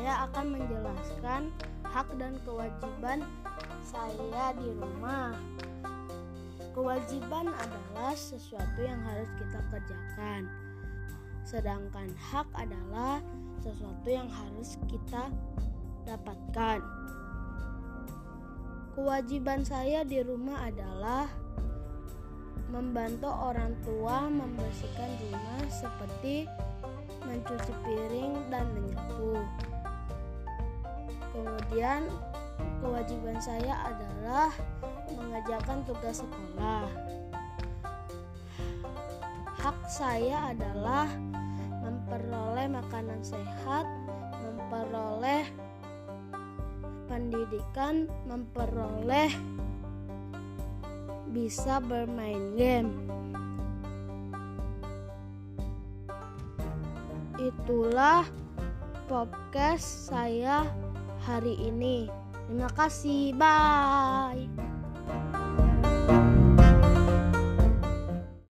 menjelaskan hak dan kewajiban saya di rumah. Kewajiban adalah sesuatu yang harus kita kerjakan, sedangkan hak adalah sesuatu yang harus kita dapatkan. Kewajiban saya di rumah adalah membantu orang tua membersihkan rumah seperti mencuci piring dan. Kemudian kewajiban saya adalah mengerjakan tugas sekolah. Hak saya adalah memperoleh makanan sehat, memperoleh pendidikan, memperoleh bisa bermain game. Itulah podcast saya hari ini. Terima kasih, bye.